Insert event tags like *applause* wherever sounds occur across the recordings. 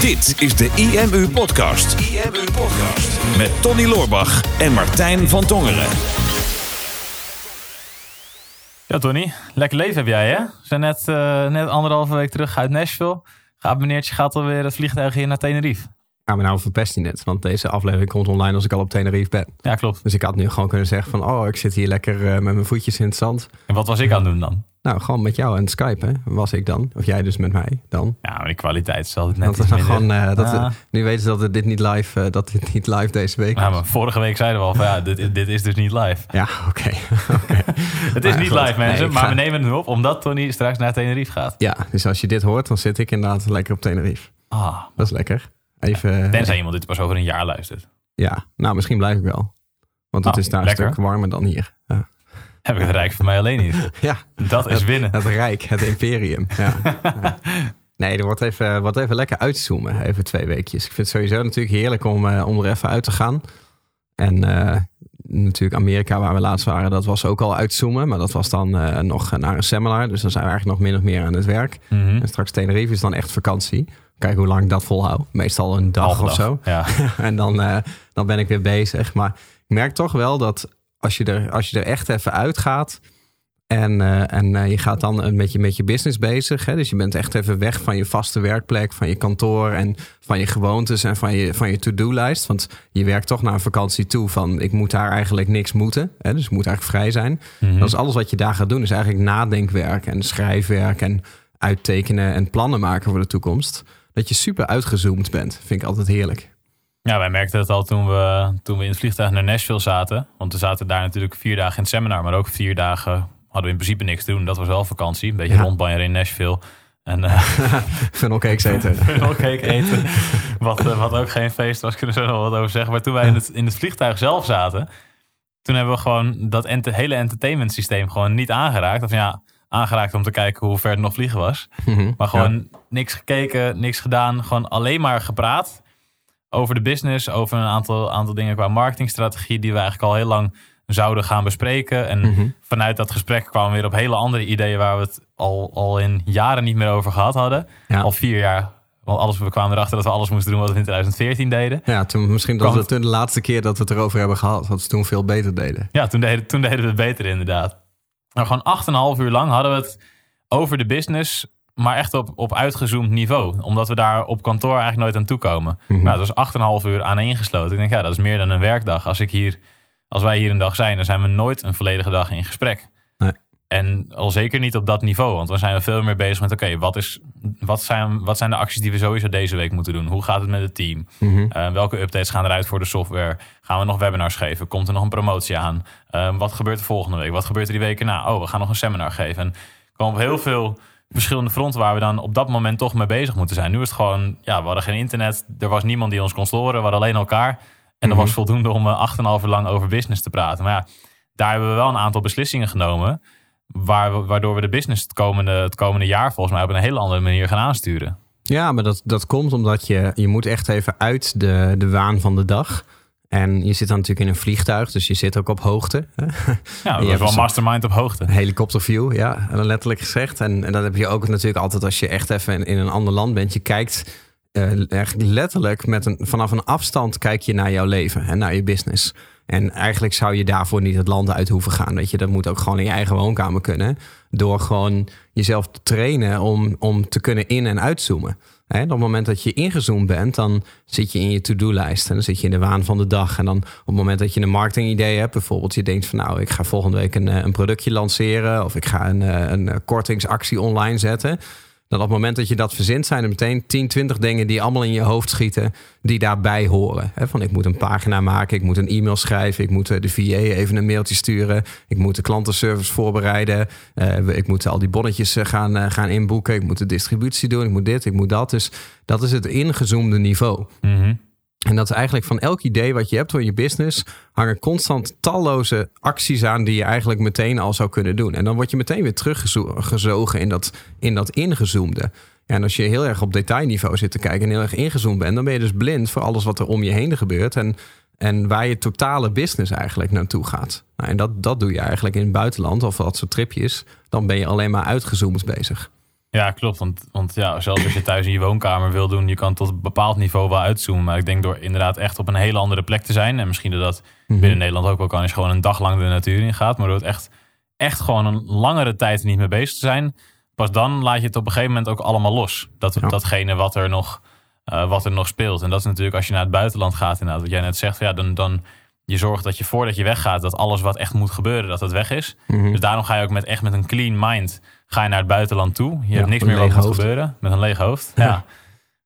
Dit is de IMU Podcast. IMU Podcast. Met Tony Loorbach en Martijn van Tongeren. Ja, Tony. Lekker leven heb jij, hè? We zijn net, uh, net anderhalve week terug uit Nashville. Gaat meneertje gaat alweer het vliegtuig hier naar Tenerife. Ja, maar nou verpest hij net. Want deze aflevering komt online als ik al op Tenerife ben. Ja, klopt. Dus ik had nu gewoon kunnen zeggen van... oh, ik zit hier lekker uh, met mijn voetjes in het zand. En wat was ik aan het doen dan? Nou, gewoon met jou en Skype, hè? Was ik dan. Of jij dus met mij dan. Ja, maar die kwaliteit is altijd net dat is gewoon, uh, dat. Nu weten ze dat het dit niet live, uh, dat dit niet live deze week Ja, maar vorige week zeiden we al van ja, dit, dit is dus niet live. Ja, oké. *laughs* Okay. het is niet goed. live, mensen. Nee, maar ga... we nemen het op omdat Tony straks naar Tenerife gaat. Ja, dus als je dit hoort, dan zit ik inderdaad lekker op Tenerife. Ah. Dat is lekker. Even, Tenzij iemand dit pas over een jaar luistert. Ja, nou misschien blijf ik wel. Want het Oh, is daar lekker. een stuk warmer dan hier. Ja. Heb ik het rijk voor mij alleen niet. *laughs* ja. Dat is het, winnen. Het rijk, het imperium. Ja. *laughs* ja. Nee, er wordt even, wordt even lekker uitzoomen. Even twee weekjes. Ik vind het sowieso natuurlijk heerlijk om, uh, om er even uit te gaan. En uh, natuurlijk Amerika waar we laatst waren, dat was ook al uitzoomen. Maar dat was dan uh, nog naar een seminar. Dus dan zijn we eigenlijk nog min of meer aan het werk. Mm -hmm. En straks Tenerife is dan echt vakantie. Kijk hoe lang ik dat volhoud. Meestal een dag of zo. Ja. *laughs* en dan, uh, dan ben ik weer bezig. Maar ik merk toch wel dat als je er, als je er echt even uitgaat. En, uh, en uh, je gaat dan een beetje met je business bezig. Hè? Dus je bent echt even weg van je vaste werkplek, van je kantoor en van je gewoontes en van je, van je to-do-lijst. Want je werkt toch naar een vakantie toe van ik moet daar eigenlijk niks moeten. Hè? Dus ik moet eigenlijk vrij zijn. Mm -hmm. Dus alles wat je daar gaat doen is eigenlijk nadenkwerk en schrijfwerk en uittekenen en plannen maken voor de toekomst. Dat je super uitgezoomd bent. Vind ik altijd heerlijk. Ja, wij merkten het al toen we, toen we in het vliegtuig naar Nashville zaten. Want we zaten daar natuurlijk vier dagen in het seminar, maar ook vier dagen hadden we in principe niks te doen. Dat was wel vakantie. Een beetje ja. rondbanjeren in Nashville. En, uh, funnelcakes eten. funnelcake eten. wat, uh, wat ook geen feest was, kunnen we er wel wat over zeggen. Maar toen wij in het, in het vliegtuig zelf zaten, toen hebben we gewoon dat ent hele entertainment systeem gewoon niet aangeraakt. Of ja, aangeraakt om te kijken hoe ver het nog vliegen was. Mm -hmm. Maar gewoon ja. niks gekeken, niks gedaan. Gewoon alleen maar gepraat over de business, over een aantal, aantal dingen qua marketingstrategie die we eigenlijk al heel lang zouden gaan bespreken. En Mhm. vanuit dat gesprek kwamen we weer op hele andere ideeën waar we het al, al in jaren niet meer over gehad hadden. Ja. Al vier jaar. Want alles, we kwamen erachter dat we alles moesten doen wat we in 2014 deden. Ja, toen, misschien dat we toen de laatste keer dat we het erover hebben gehad. Dat we toen veel beter deden. Ja, toen deden, toen deden we het beter inderdaad. Nou, gewoon 8,5 uur lang hadden we het over de business maar echt op, op uitgezoomd niveau. Omdat we daar op kantoor eigenlijk nooit aan toekomen. Mhm. Nou, dat was 8,5 uur aaneengesloten. Ik denk, ja, dat is meer dan een werkdag. Als, ik hier, als wij hier een dag zijn, dan zijn we nooit een volledige dag in gesprek. Nee. En al zeker niet op dat niveau. Want dan zijn we veel meer bezig met, oké, wat wat, wat, zijn, wat zijn de acties die we sowieso deze week moeten doen? Hoe gaat het met het team? Mhm. Uh, welke updates gaan eruit voor de software? Gaan we nog webinars geven? Komt er nog een promotie aan? Uh, wat gebeurt er volgende week? Wat gebeurt er die weken na? Oh, we gaan nog een seminar geven. En komen op heel veel verschillende fronten waar we dan op dat moment toch mee bezig moeten zijn. Nu is het gewoon, ja, we hadden geen internet. Er was niemand die ons kon storen. We hadden alleen elkaar. En dat Mhm. was voldoende om uh, 8,5 uur lang over business te praten. Maar ja, daar hebben we wel een aantal beslissingen genomen. Waardoor we de business het komende, het komende jaar volgens mij op een hele andere manier gaan aansturen. Ja, maar dat, dat komt omdat je, je moet echt even uit de, de waan van de dag. En je zit dan natuurlijk in een vliegtuig, dus je zit ook op hoogte. Ja, dat is wel mastermind op hoogte. Helikopterview, ja, letterlijk gezegd. En, en dat heb je ook natuurlijk altijd als je echt even in, in een ander land bent. Je kijkt uh, echt letterlijk met een, vanaf een afstand kijk je naar jouw leven en naar je business. En eigenlijk zou je daarvoor niet het land uit hoeven gaan. Weet je, dat moet ook gewoon in je eigen woonkamer kunnen. Door gewoon jezelf te trainen om, om te kunnen in- en uitzoomen. He, op het moment dat je ingezoomd bent, dan zit je in je to-do-lijst. En dan zit je in de waan van de dag. En dan op het moment dat je een marketingidee hebt, bijvoorbeeld, je denkt van nou, ik ga volgende week een, een productje lanceren. Of ik ga een, een kortingsactie online zetten. Dan op het moment dat je dat verzint, zijn er meteen 10, 20 dingen die allemaal in je hoofd schieten, die daarbij horen. He, van ik moet een pagina maken, ik moet een e-mail schrijven, ik moet de VA even een mailtje sturen, ik moet de klantenservice voorbereiden, uh, ik moet al die bonnetjes gaan, uh, gaan inboeken, ik moet de distributie doen, ik moet dit, ik moet dat. Dus dat is het ingezoomde niveau. -hmm. En dat is eigenlijk van elk idee wat je hebt voor je business, hangen constant talloze acties aan die je eigenlijk meteen al zou kunnen doen. En dan word je meteen weer teruggezogen in dat, in dat ingezoomde. En als je heel erg op detailniveau zit te kijken en heel erg ingezoomd bent, dan ben je dus blind voor alles wat er om je heen gebeurt. En, en waar je totale business eigenlijk naartoe gaat. Nou, en dat, dat doe je eigenlijk in het buitenland of dat soort tripjes. Dan ben je alleen maar uitgezoomd bezig. Ja, klopt. Want, want ja, zelfs als je thuis in je woonkamer wil doen, je kan tot een bepaald niveau wel uitzoomen. Maar ik denk door inderdaad echt op een hele andere plek te zijn. En misschien dat dat Mhm. binnen Nederland ook wel kan, je gewoon een dag lang de natuur in gaat. Maar door het echt, echt gewoon een langere tijd niet mee bezig te zijn. Pas dan laat je het op een gegeven moment ook allemaal los. Dat, Ja. Datgene wat er, nog, eh, wat er nog speelt. En dat is natuurlijk als je naar het buitenland gaat, inderdaad. Wat jij net zegt, ja, dan, dan je zorgt dat je voordat je weggaat, dat alles wat echt moet gebeuren, dat het weg is. Mhm. Dus daarom ga je ook met echt met een clean mind ga je naar het buitenland toe. Je Ja, hebt niks meer wat hoofd. gebeuren. Met een leeg hoofd. Ja. *laughs* Ja.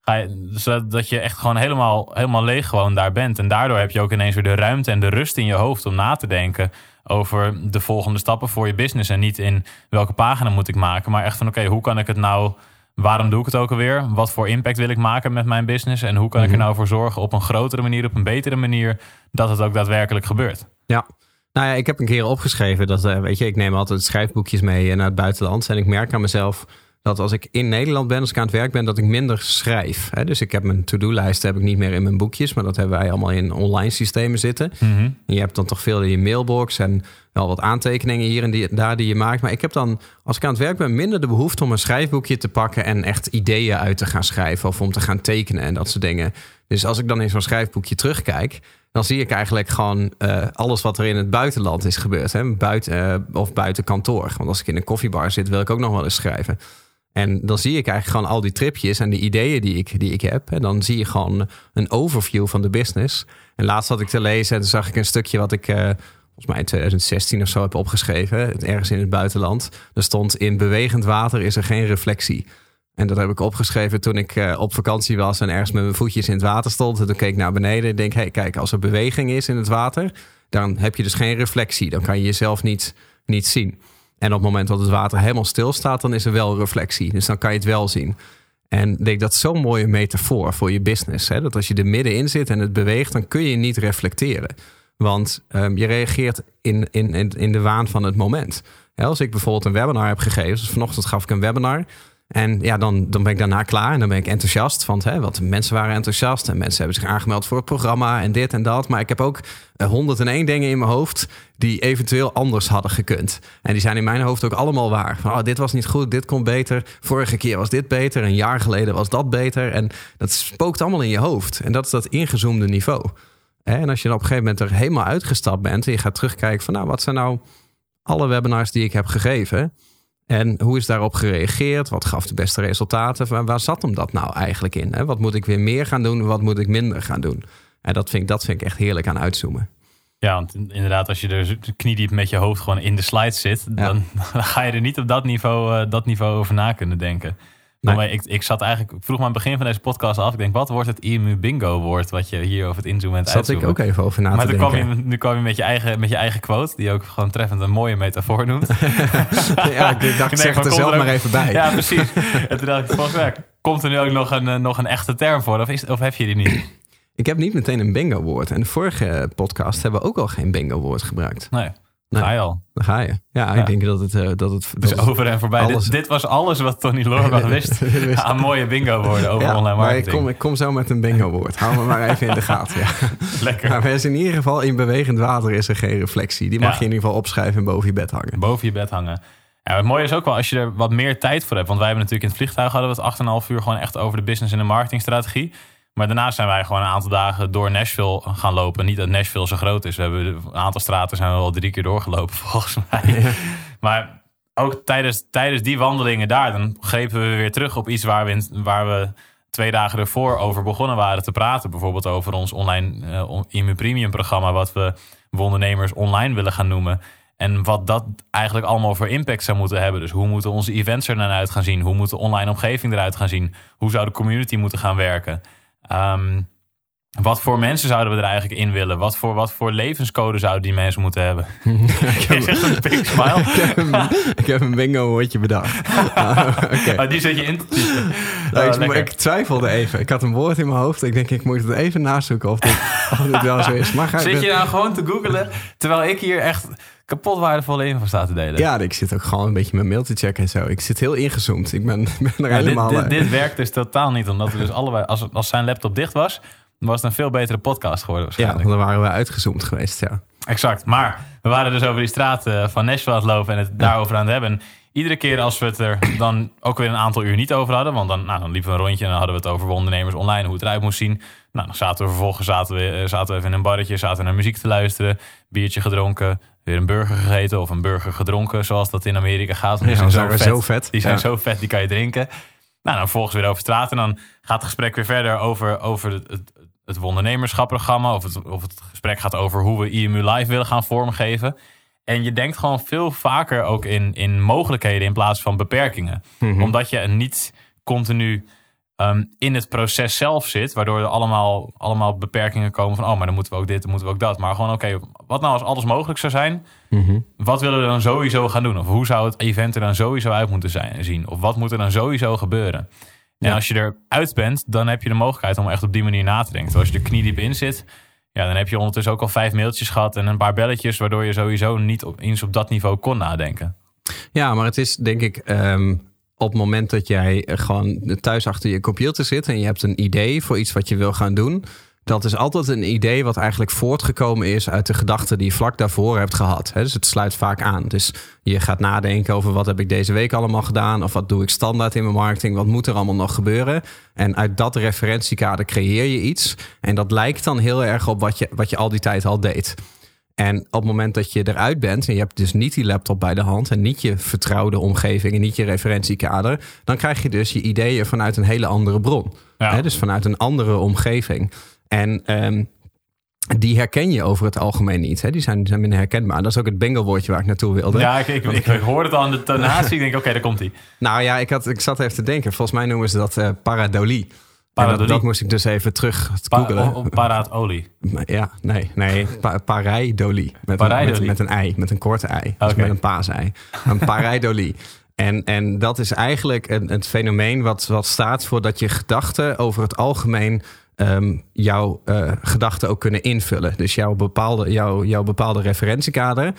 Ga je, zodat dat je echt gewoon helemaal, helemaal leeg gewoon daar bent. En daardoor heb je ook ineens weer de ruimte en de rust in je hoofd om na te denken over de volgende stappen voor je business. En niet in welke pagina moet ik maken, maar echt van oké, hoe kan ik het nou. Waarom doe ik het ook alweer? Wat voor impact wil ik maken met mijn business? En hoe kan ik er Mhm. nou voor zorgen op een grotere manier, op een betere manier, dat het ook daadwerkelijk gebeurt? Ja. Nou ja, ik heb een keer opgeschreven dat, eh, weet je, ik neem altijd schrijfboekjes mee naar het buitenland. En ik merk aan mezelf dat als ik in Nederland ben, als ik aan het werk ben, dat ik minder schrijf. Hè? Dus ik heb mijn to-do-lijst heb ik niet meer in mijn boekjes, maar dat hebben wij allemaal in online systemen zitten. En je hebt dan toch veel in je mailbox en wel wat aantekeningen hier en die, daar die je maakt. Maar ik heb dan, als ik aan het werk ben, minder de behoefte om een schrijfboekje te pakken en echt ideeën uit te gaan schrijven of om te gaan tekenen en dat soort dingen. Dus als ik dan in zo'n schrijfboekje terugkijk, dan zie ik eigenlijk gewoon eh, alles wat er in het buitenland is gebeurd. Hè? Buiten, eh, of buiten kantoor. Want als ik in een koffiebar zit, wil ik ook nog wel eens schrijven. En dan zie ik eigenlijk gewoon al die tripjes en die ideeën die ik, die ik heb. En dan zie je gewoon een overview van de business. En laatst had ik te lezen en toen zag ik een stukje wat ik... eh, volgens mij in 2016 of zo heb opgeschreven. Ergens in het buitenland. Er stond in bewegend water is er geen reflectie. En dat heb ik opgeschreven toen ik eh, op vakantie was en ergens met mijn voetjes in het water stond. En toen keek ik naar beneden en denk, hey, kijk, als er beweging is in het water, dan heb je dus geen reflectie. Dan kan je jezelf niet, niet zien. En op het moment dat het water helemaal stil staat, dan is er wel reflectie. Dus dan kan je het wel zien. En ik denk dat zo'n mooie metafoor voor je business. Hè? Dat als je er middenin zit en het beweegt, dan kun je niet reflecteren. Want ehm, je reageert in, in, in, in de waan van het moment. Als ik bijvoorbeeld een webinar heb gegeven, dus vanochtend gaf ik een webinar. En ja, dan, dan ben ik daarna klaar en dan ben ik enthousiast. Want, hè, want mensen waren enthousiast en mensen hebben zich aangemeld voor het programma en dit en dat. Maar ik heb ook eh, 101 dingen in mijn hoofd die eventueel anders hadden gekund. En die zijn in mijn hoofd ook allemaal waar. Van, oh, dit was niet goed, dit kon beter. Vorige keer was dit beter, een jaar geleden was dat beter. En dat spookt allemaal in je hoofd. En dat is dat ingezoomde niveau. En als je dan op een gegeven moment er helemaal uitgestapt bent en je gaat terugkijken van, nou, wat zijn nou alle webinars die ik heb gegeven? En hoe is daarop gereageerd? Wat gaf de beste resultaten? Waar, waar zat hem dat nou eigenlijk in? Hè? Wat moet ik weer meer gaan doen? Wat moet ik minder gaan doen? En dat vind ik, dat vind ik echt heerlijk aan uitzoomen. Ja, want in- inderdaad, als je er kniediep met je hoofd gewoon in de slides zit, dan, *laughs* dan ga je er niet op dat niveau, eh, dat niveau over na kunnen denken. Nee. Maar ik, ik zat eigenlijk, ik vroeg me aan het begin van deze podcast af. Ik denk, wat wordt het IMU bingo woord wat je hier over het inzoomen en het Zat ik uitzoomen? ook even over na maar te denken. je, nu kwam je met je, eigen, met je eigen quote, die ook gewoon treffend een mooie metafoor noemt. *laughs* ja, ik dacht, *laughs* ik zeg maar er zelf er ook- maar even bij. Ja, precies. *laughs* En toen dacht ik, volgens mij komt er nu ook nog een, eh, nog een echte term voor, of, is, of heb je die niet? Ik heb niet meteen een bingo woord. En de vorige podcast hebben we ook al geen bingo woord gebruikt. Nee, Nee. ga je al. Ga je. Ja, Ja. ik denk dat het... eh, dat het, Dus over en voorbij. Dit, dit was alles wat Tony Loorbach *laughs* wist *laughs* aan mooie bingo woorden over ja, online maar ik marketing. kom, ik kom zo met een bingo woord. Hou me maar even in de gaten. Ja. *laughs* Lekker. Maar in ieder geval, in bewegend water is er geen reflectie. Die mag je in ieder geval opschrijven en boven je bed hangen. Boven je bed hangen. Ja, het mooie is ook wel als je er wat meer tijd voor hebt. Want wij hebben natuurlijk in het vliegtuig hadden we het 8,5 uur gewoon echt over de business en de marketingstrategie. Maar daarna zijn wij gewoon een aantal dagen door Nashville gaan lopen. Niet dat Nashville zo groot is. We hebben een aantal straten zijn we wel drie keer doorgelopen *laughs* volgens mij. Maar ook tijdens, tijdens die wandelingen daar, dan grepen we weer terug op iets waar we, in- waar we twee dagen ervoor over begonnen waren te praten. Bijvoorbeeld over ons online eh, on- IMU Premium programma, wat we ondernemers online willen gaan noemen. En wat dat eigenlijk allemaal voor impact zou moeten hebben. Dus hoe moeten onze events er dan uit gaan zien? Hoe moet de online omgeving eruit gaan zien? Hoe zou de community moeten gaan werken? Ehm, wat voor mensen zouden we er eigenlijk in willen? Wat voor, wat voor levenscode zouden die mensen moeten hebben? *laughs* *laughs* Je zegt een big smile. ik, heb een, ik heb een *laughs* bingo woordje bedacht. Ah. Oh, die zet je in te. Nou, Oh, ik, ik twijfelde even. Ik had een woord in mijn hoofd. Ik denk, ik moet het even nazoeken of dit, of dit wel zo is. Maar ga, Zit je nou gewoon te googelen terwijl ik hier echt kapot waardevolle info sta te delen? Ja, ik zit ook gewoon een beetje mijn mail te checken en zo. Ik zit heel ingezoomd. Ik ben, *laughs* ben er Ja, helemaal... dit, eh, dit, dit werkt dus totaal niet, omdat we dus allebei, als, als zijn laptop dicht was, dan was het een veel betere podcast geworden ja, waarschijnlijk. dan waren we uitgezoomd geweest, ja. Exact. Maar we waren dus over die straat eh, van Nashville aan het lopen en het daarover aan het hebben. iedere keer als we het er dan ook weer een aantal uur niet over hadden. Want dan, nou, dan liepen we een rondje en dan hadden we het over ondernemers online, hoe het eruit moest zien. Nou, dan zaten we vervolgens zaten we, eh, zaten we even in een barretje, zaten we naar muziek te luisteren, biertje gedronken, weer een burger gegeten of een burger gedronken, zoals dat in Amerika gaat. Die Ja, zijn zo- zo vet. Die zijn Ja. zo vet, die kan je drinken. Nou, dan vervolgens weer over straat en dan gaat het gesprek weer verder over, over het, het, het ondernemerschapprogramma. Of het, of het gesprek gaat over hoe we IMU Live willen gaan vormgeven. En je denkt gewoon veel vaker ook in, in mogelijkheden in plaats van beperkingen. Omdat je niet continu ehm, in het proces zelf zit. Waardoor er allemaal, allemaal beperkingen komen van... oh, maar dan moeten we ook dit, dan moeten we ook dat. Maar gewoon, oké, wat nou als alles mogelijk zou zijn? Wat willen we dan sowieso gaan doen? Of hoe zou het event er dan sowieso uit moeten zijn, zien? Of wat moet er dan sowieso gebeuren? En Ja. als je eruit bent, dan heb je de mogelijkheid om echt op die manier na te denken. Terwijl als je er kniediep in zit, ja, dan heb je ondertussen ook al vijf mailtjes gehad en een paar belletjes, waardoor je sowieso niet op, eens op dat niveau kon nadenken. Ja, maar het is denk ik ehm, op het moment dat jij eh, gewoon thuis achter je computer zit en je hebt een idee voor iets wat je wil gaan doen. Dat is altijd een idee wat eigenlijk voortgekomen is uit de gedachten die je vlak daarvoor hebt gehad. Dus het sluit vaak aan. Dus je gaat nadenken over wat heb ik deze week allemaal gedaan. Of wat doe ik standaard in mijn marketing. Wat moet er allemaal nog gebeuren. En uit dat referentiekader creëer je iets. En dat lijkt dan heel erg op wat je, wat je al die tijd al deed. En op het moment dat je eruit bent en je hebt dus niet die laptop bij de hand en niet je vertrouwde omgeving en niet je referentiekader, dan krijg je dus je ideeën vanuit een hele andere bron. Ja. Hè, dus vanuit een andere omgeving. En ehm, die herken je over het algemeen niet. Hè? Die, zijn, die zijn minder herkenbaar. Dat is ook het bingo-woordje waar ik naartoe wilde. Ja, ik, ik, ik, ik hoorde het al aan de tonatie. *laughs* Ik denk, oké, daar komt hij. Nou ja, ik, had, ik zat even te denken. Volgens mij noemen ze dat eh paradolie. En Paradolie. Dat, dat moest ik dus even terug googelen. op paraadolie. Ja, nee, nee. Pa pareidolie. Met, Pareidolie. met, met een ei, met een korte ei. Dus met een paasei. Een pareidolie. *laughs* En, en dat is eigenlijk een, het fenomeen wat, wat staat voor dat je gedachten over het algemeen ehm, jouw eh, gedachten ook kunnen invullen. Dus jouw bepaalde, jouw, jouw bepaalde referentiekader,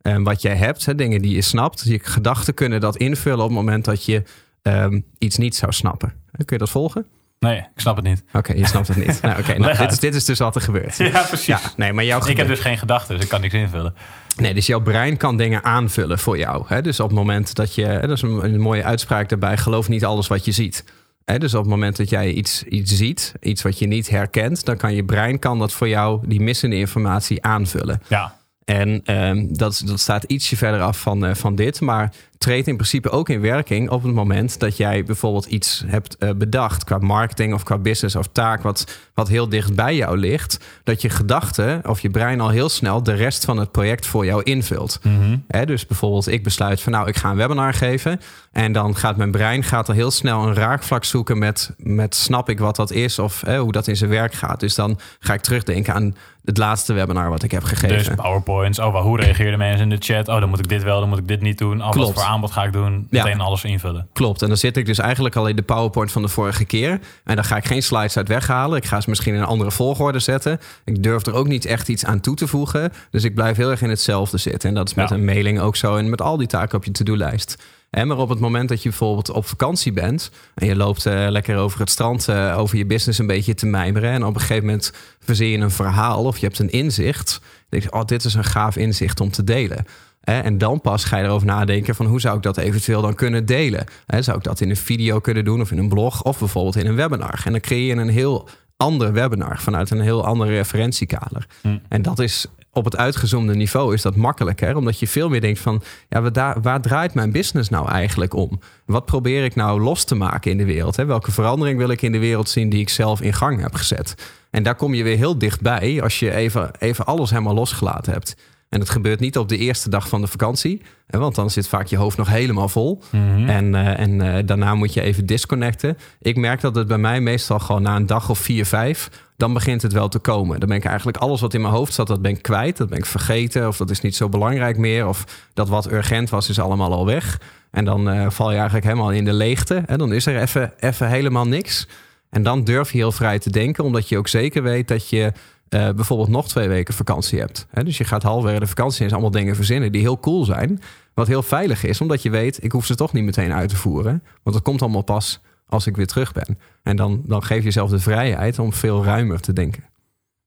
eh, wat jij hebt, hè, dingen die je snapt, je gedachten kunnen dat invullen op het moment dat je ehm, iets niet zou snappen. Kun je dat volgen? Nee, ik snap het niet. Oké, je snapt het niet. *laughs* Nou, oké, nou, dit, is, dit is dus wat er gebeurt. Ja, precies. Ja, nee, maar jouw Ik heb dus geen gedachten, dus ik kan niks invullen. Nee, dus jouw brein kan dingen aanvullen voor jou. Hè? Dus op het moment dat je, hè, dat is een, een mooie uitspraak daarbij, geloof niet alles wat je ziet. Hè? Dus op het moment dat jij iets, iets ziet, iets wat je niet herkent, dan kan je brein kan dat voor jou die missende informatie aanvullen. Ja, En ehm, dat, dat staat ietsje verder af van, eh, van dit, maar treedt in principe ook in werking op het moment dat jij bijvoorbeeld iets hebt eh, bedacht qua marketing of qua business of taak wat, wat heel dicht bij jou ligt, dat je gedachten of je brein al heel snel de rest van het project voor jou invult. Hè, dus bijvoorbeeld ik besluit van nou ik ga een webinar geven en dan gaat mijn brein gaat er heel snel een raakvlak zoeken met, met snap ik wat dat is of hoe dat in zijn werk gaat. Dus dan ga ik terugdenken aan het laatste webinar wat ik heb gegeven. dus powerpoints. Oh, hoe reageerden mensen in de chat? Oh, dan moet ik dit wel, dan moet ik dit niet doen. Oh, wat Klopt. voor aanbod ga ik doen? Ja. Meteen alles invullen. Klopt. En dan zit ik dus eigenlijk al in de PowerPoint van de vorige keer. En dan ga ik geen slides uit weghalen. Ik ga ze misschien in een andere volgorde zetten. Ik durf er ook niet echt iets aan toe te voegen. Dus ik blijf heel erg in hetzelfde zitten. En dat is met Ja. een mailing ook zo. En met al die taken op je to-do-lijst. En maar op het moment dat je bijvoorbeeld op vakantie bent en je loopt eh, lekker over het strand, eh, over je business een beetje te mijmeren. En op een gegeven moment verzin je een verhaal of je hebt een inzicht. Dan denk je, oh, dit is een gaaf inzicht om te delen. En dan pas ga je erover nadenken van hoe zou ik dat eventueel dan kunnen delen. Zou ik dat in een video kunnen doen of in een blog of bijvoorbeeld in een webinar. En dan creëer je een heel ander webinar vanuit een heel ander referentiekader. En dat is op het uitgezoomde niveau is dat makkelijker, omdat je veel meer denkt van, ja, waar, waar draait mijn business nou eigenlijk om? Wat probeer ik nou los te maken in de wereld? Hè? Welke verandering wil ik in de wereld zien die ik zelf in gang heb gezet? En daar kom je weer heel dichtbij als je even, even alles helemaal losgelaten hebt. En het gebeurt niet op de eerste dag van de vakantie, hè, want dan zit vaak je hoofd nog helemaal vol. En, eh, en eh, daarna moet je even disconnecten. Ik merk dat het bij mij meestal gewoon na een dag of vier, vijf, dan begint het wel te komen. Dan ben ik eigenlijk alles wat in mijn hoofd zat, dat ben ik kwijt. Dat ben ik vergeten of dat is niet zo belangrijk meer. Of dat wat urgent was, is allemaal al weg. En dan eh, val je eigenlijk helemaal in de leegte. En dan is er even, even helemaal niks. En dan durf je heel vrij te denken, omdat je ook zeker weet dat je eh, bijvoorbeeld nog twee weken vakantie hebt. Hè, dus je gaat halverwege de vakantie en is allemaal dingen verzinnen die heel cool zijn. Wat heel veilig is, omdat je weet, ik hoef ze toch niet meteen uit te voeren. Want dat komt allemaal pas als ik weer terug ben. En dan, dan geef je jezelf de vrijheid om veel ruimer te denken.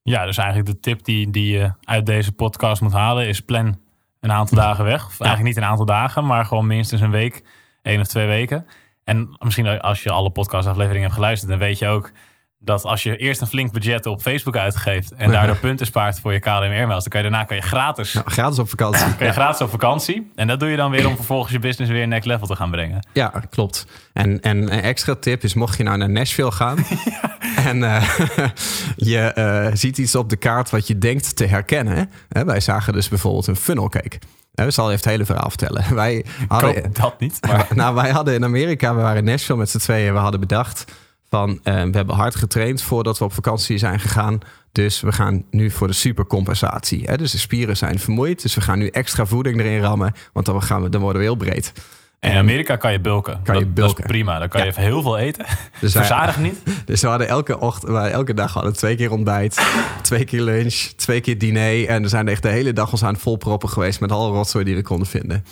Ja, dus eigenlijk de tip die, die je uit deze podcast moet halen is plan een aantal dagen weg. Of eigenlijk niet een aantal dagen, maar gewoon minstens een week, één of twee weken. En misschien als je alle podcastafleveringen hebt geluisterd, dan weet je ook dat als je eerst een flink budget op Facebook uitgeeft en daardoor punten spaart voor je KLM Airmails, dan kan je daarna kan je gratis, gratis op vakantie. kan je gratis op vakantie. En dat doe je dan weer om *clears throat* vervolgens je business weer next level te gaan brengen. Ja, klopt. En, en een extra tip is, mocht je nou naar Nashville gaan *laughs* en eh, *laughs* je eh, ziet iets op de kaart wat je denkt te herkennen. Hè? Wij zagen dus bijvoorbeeld een funnel cake. Hè, We zal even het hele verhaal vertellen. Wij hadden, dat niet. *laughs* Maar nou, wij hadden in Amerika, we waren in Nashville met z'n tweeën. We hadden bedacht van, eh, we hebben hard getraind voordat we op vakantie zijn gegaan. Dus we gaan nu voor de supercompensatie. Hè? Dus de spieren zijn vermoeid. Dus we gaan nu extra voeding erin rammen. Want dan, gaan we, dan worden we heel breed. in Amerika kan je bulken. Kan je dat, dat bulken. is prima. Dan kan je Ja. even heel veel eten. *laughs* Dus wij- Verzadig niet. *laughs* Dus we hadden elke, ochtend, elke dag hadden we twee keer ontbijt, twee keer lunch, twee keer diner. En we zijn echt de hele dag ons aan het volproppen geweest met alle rotzooi die we konden vinden.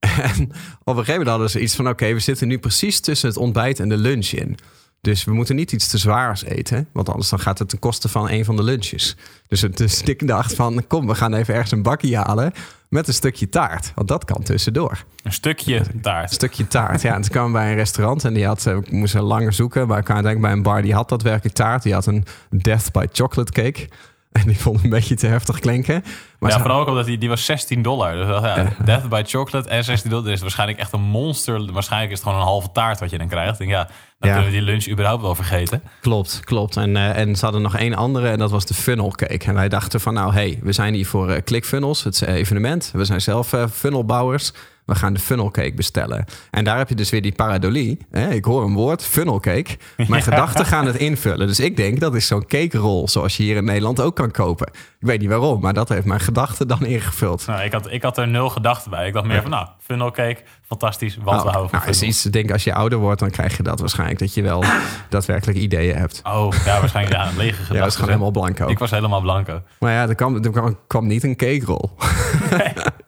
*laughs* En op een gegeven moment hadden ze iets van: oké, we zitten nu precies tussen het ontbijt en de lunch in. Dus we moeten niet iets te zwaars eten, want anders dan gaat het ten koste van een van de lunches. Dus, het, dus ik dacht van, kom, we gaan even ergens een bakje halen met een stukje taart. Want dat kan tussendoor. Een stukje Een taart. stukje taart. Ja, en toen kwamen we bij een restaurant en die had, eh, we moesten langer zoeken, maar ik kwam uiteindelijk bij een bar die had daadwerkelijk taart. Die had een Death by Chocolate cake. En *laughs* die vond ik een beetje te heftig klinken. Maar ja, ze- vooral ook omdat die, die was 16 dollar. Dus ja, Death by Chocolate en 16 dollar. Is waarschijnlijk echt een monster. Waarschijnlijk is het gewoon een halve taart wat je dan krijgt. Denk, ja, dan Ja. kunnen we die lunch überhaupt wel vergeten. Klopt, klopt. En, eh, en ze hadden nog één andere en dat was de funnel cake. En wij dachten van nou, hey, we zijn hier voor eh, ClickFunnels, het evenement. We zijn zelf eh, funnelbouwers. We gaan de funnel cake bestellen. En daar heb je dus weer die paradolie. Hè? Ik hoor een woord, funnel cake. Mijn *laughs* gedachten gaan het invullen. Dus ik denk dat is zo'n cake roll zoals je hier in Nederland ook kan kopen. Ik weet niet waarom, maar dat heeft mijn gedachten dan ingevuld. Nou, ik, had, ik had er nul gedachten bij. Ik dacht meer van, nou, funnel cake, fantastisch. Want we Nou, houden van nou, is iets, ik denk als je ouder wordt, dan krijg je dat waarschijnlijk. Dat je wel *laughs* daadwerkelijk ideeën hebt. Oh, ja, waarschijnlijk ja, lege gedachten. *laughs* Ja, dat is gewoon helemaal blanco. Ik was helemaal blanco. Maar ja, er kwam, er kwam, kwam niet een cake roll.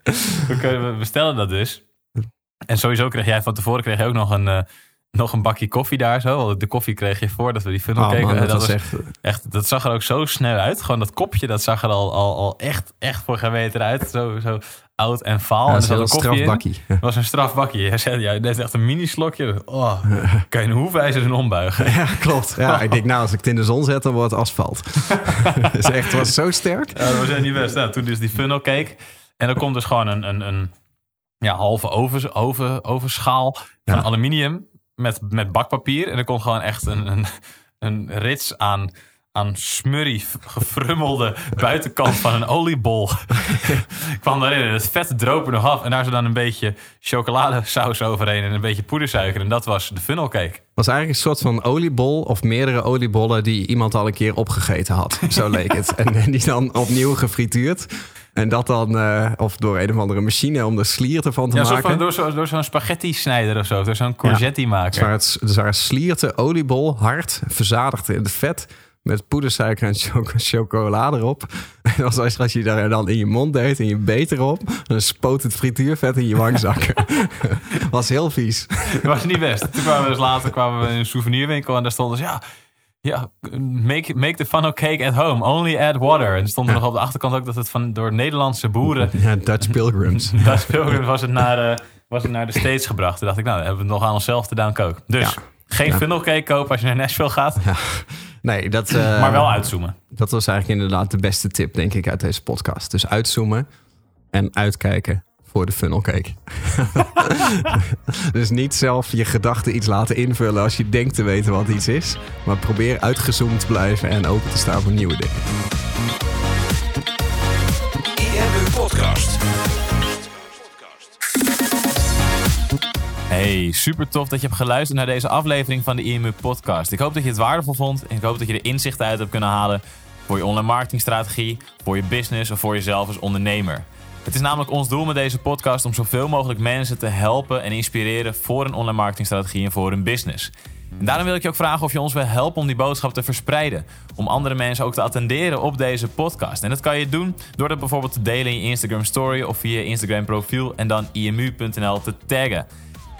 We, bestellen dat dus. En sowieso kreeg jij van tevoren kreeg je ook nog een, eh, nog een bakje koffie daar zo. Want De koffie kreeg je voordat we die funnel Oh keken. man, dat was echt... Echt, dat zag er ook zo snel uit. Gewoon dat kopje, dat zag er al, al, al echt, echt voor geen meter uit. Zo, zo oud en vaal. Ja, en er zat een strafbakkie. Het was een strafbakje. Jij zei, ja, echt een mini slokje. Oh, *laughs* kan je een hoefijzer en ombuigen. Ja, klopt. Ja, ik denk, nou, als ik het in de zon zet, dan wordt het asfalt. *laughs* Het is echt, was zo sterk. Ja, we zijn niet best. Nou, toen dus die funnel keek. En er komt dus gewoon een, een, een ja, halve oven, oven, ovenschaal van Ja. aluminium met, met bakpapier. En er komt gewoon echt een, een, een rits aan, aan smurrie, gefrummelde buitenkant van een oliebol. *laughs* kwam daarin en het vet droop er nog af. En daar zat dan een beetje chocoladesaus overheen en een beetje poedersuiker. En dat was de funnel cake. Het was eigenlijk een soort van oliebol of meerdere oliebollen die iemand al een keer opgegeten had. Zo leek het. En, *laughs* en die dan opnieuw gefrituurd. En dat dan, eh, of door een of andere machine om de slier ervan te Ja, maken. van, door, zo, door zo'n spaghetti snijder of zo. Door zo'n courgette. Dus waar het, dus waar het slierten oliebol hard verzadigd in het vet met poedersuiker en choco- chocolade erop. *laughs* En als, als, je daar dan in je mond deed en je beet erop, dan spoot het frituurvet in je wangzakken. *laughs* Was heel vies. Dat *laughs* was niet best. Toen kwamen we dus later kwamen we in een souvenirwinkel en daar stond dus ja, ja make, make the funnel cake at home, only add water. En stond er nog op de achterkant ook dat het van door Nederlandse boeren, *laughs* Ja, Dutch Pilgrims. *laughs* Dutch Pilgrims, was het naar, eh, was het naar de States gebracht. Toen dacht ik, nou, hebben we het nog aan onszelf te danken ook. Dus Ja. geen Ja. funnel cake kopen als je naar Nashville gaat, Nee, dat, *laughs* eh, maar wel uitzoomen. dat was eigenlijk inderdaad de beste tip, denk ik, uit deze podcast. Dus uitzoomen en uitkijken voor de funnel cake. *laughs* dus niet zelf je gedachten iets laten invullen als je denkt te weten wat iets is. Maar probeer uitgezoomd te blijven en open te staan voor nieuwe dingen. IMU Podcast. Hey, super tof dat je hebt geluisterd naar deze aflevering van de IMU Podcast. Ik hoop dat je het waardevol vond en ik hoop dat je er inzichten uit hebt kunnen halen voor je online marketingstrategie, voor je business of voor jezelf als ondernemer. Het is namelijk ons doel met deze podcast om zoveel mogelijk mensen te helpen en inspireren voor een online marketingstrategie en voor hun business. En daarom wil ik je ook vragen of je ons wil helpen om die boodschap te verspreiden. Om andere mensen ook te attenderen op deze podcast. En dat kan je doen door dat bijvoorbeeld te delen in je Instagram story of via je Instagram profiel en dan imu.nl te taggen.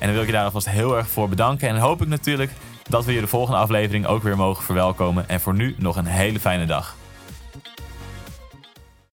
En dan wil ik je daar alvast heel erg voor bedanken. En hoop ik natuurlijk dat we je de volgende aflevering ook weer mogen verwelkomen. En voor nu nog een hele fijne dag.